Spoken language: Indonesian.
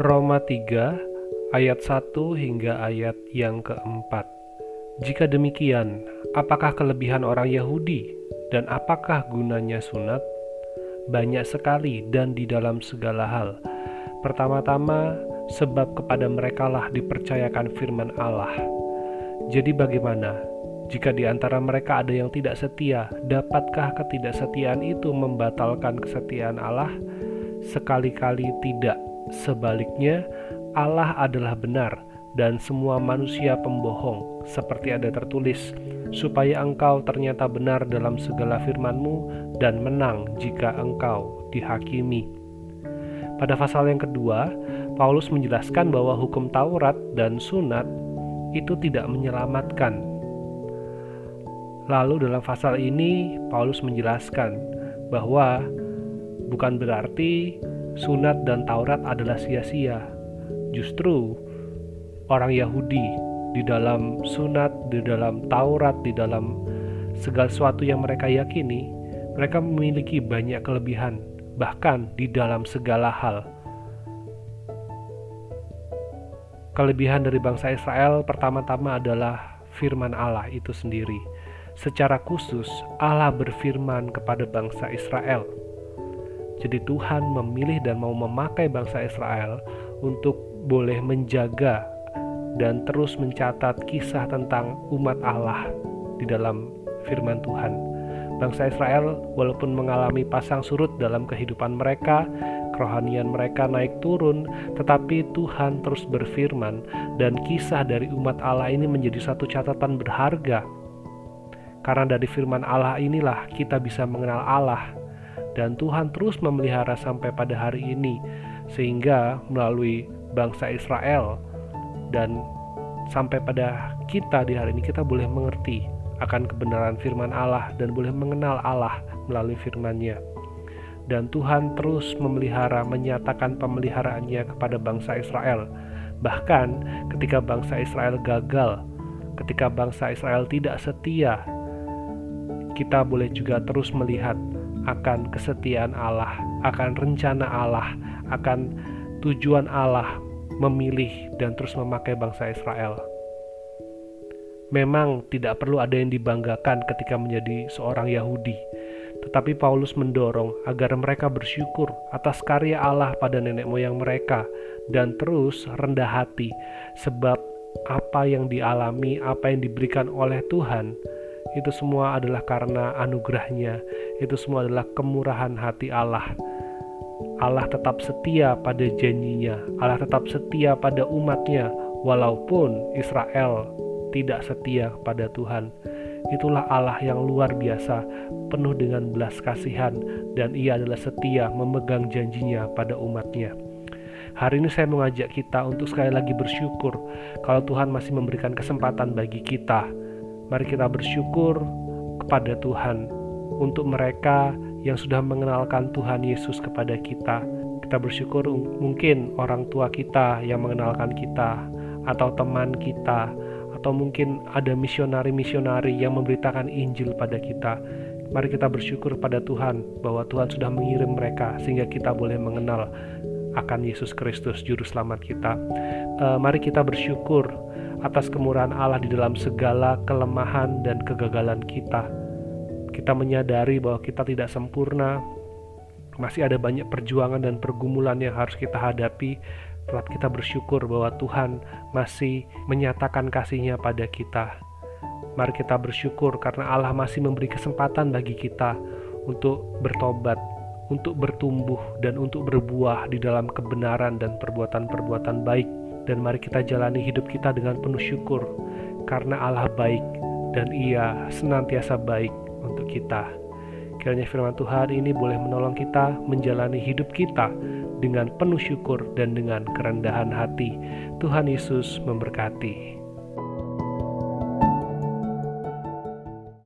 Roma 3 ayat 1 hingga ayat yang keempat. Jika demikian, apakah kelebihan orang Yahudi dan apakah gunanya sunat? Banyak sekali dan di dalam segala hal. Pertama-tama, sebab kepada merekalah dipercayakan firman Allah. Jadi bagaimana? Jika di antara mereka ada yang tidak setia, dapatkah ketidaksetiaan itu membatalkan kesetiaan Allah? Sekali-kali tidak Sebaliknya, Allah adalah benar dan semua manusia pembohong, seperti ada tertulis, supaya engkau ternyata benar dalam segala firmanmu dan menang jika engkau dihakimi. Pada pasal yang kedua, Paulus menjelaskan bahwa hukum Taurat dan sunat itu tidak menyelamatkan. Lalu dalam pasal ini Paulus menjelaskan bahwa bukan berarti sunat dan Taurat adalah sia-sia. Justru orang Yahudi di dalam sunat, di dalam Taurat, di dalam segala sesuatu yang mereka yakini, mereka memiliki banyak kelebihan, bahkan di dalam segala hal. Kelebihan dari bangsa Israel pertama-tama adalah firman Allah itu sendiri. Secara khusus, Allah berfirman kepada bangsa Israel jadi Tuhan memilih dan mau memakai bangsa Israel untuk boleh menjaga dan terus mencatat kisah tentang umat Allah di dalam firman Tuhan. Bangsa Israel walaupun mengalami pasang surut dalam kehidupan mereka, kerohanian mereka naik turun, tetapi Tuhan terus berfirman dan kisah dari umat Allah ini menjadi satu catatan berharga. Karena dari firman Allah inilah kita bisa mengenal Allah dan Tuhan terus memelihara sampai pada hari ini sehingga melalui bangsa Israel dan sampai pada kita di hari ini kita boleh mengerti akan kebenaran firman Allah dan boleh mengenal Allah melalui firman-Nya. Dan Tuhan terus memelihara, menyatakan pemeliharaannya kepada bangsa Israel. Bahkan ketika bangsa Israel gagal, ketika bangsa Israel tidak setia, kita boleh juga terus melihat akan kesetiaan Allah, akan rencana Allah, akan tujuan Allah memilih dan terus memakai bangsa Israel. Memang tidak perlu ada yang dibanggakan ketika menjadi seorang Yahudi, tetapi Paulus mendorong agar mereka bersyukur atas karya Allah pada nenek moyang mereka dan terus rendah hati, sebab apa yang dialami, apa yang diberikan oleh Tuhan itu semua adalah karena anugerahnya, itu semua adalah kemurahan hati Allah. Allah tetap setia pada janjinya, Allah tetap setia pada umatnya, walaupun Israel tidak setia pada Tuhan. Itulah Allah yang luar biasa, penuh dengan belas kasihan, dan ia adalah setia memegang janjinya pada umatnya. Hari ini saya mengajak kita untuk sekali lagi bersyukur kalau Tuhan masih memberikan kesempatan bagi kita Mari kita bersyukur kepada Tuhan untuk mereka yang sudah mengenalkan Tuhan Yesus kepada kita. Kita bersyukur mungkin orang tua kita yang mengenalkan kita, atau teman kita, atau mungkin ada misionari-misionari yang memberitakan Injil pada kita. Mari kita bersyukur pada Tuhan bahwa Tuhan sudah mengirim mereka sehingga kita boleh mengenal akan Yesus Kristus juru selamat kita. Uh, mari kita bersyukur atas kemurahan Allah di dalam segala kelemahan dan kegagalan kita. Kita menyadari bahwa kita tidak sempurna, masih ada banyak perjuangan dan pergumulan yang harus kita hadapi. Telah kita bersyukur bahwa Tuhan masih menyatakan kasihnya pada kita. Mari kita bersyukur karena Allah masih memberi kesempatan bagi kita untuk bertobat, untuk bertumbuh, dan untuk berbuah di dalam kebenaran dan perbuatan-perbuatan baik dan mari kita jalani hidup kita dengan penuh syukur karena Allah baik dan ia senantiasa baik untuk kita. Kiranya firman Tuhan ini boleh menolong kita menjalani hidup kita dengan penuh syukur dan dengan kerendahan hati. Tuhan Yesus memberkati.